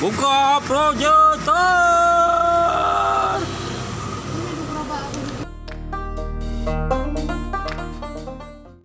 Buka proyektor.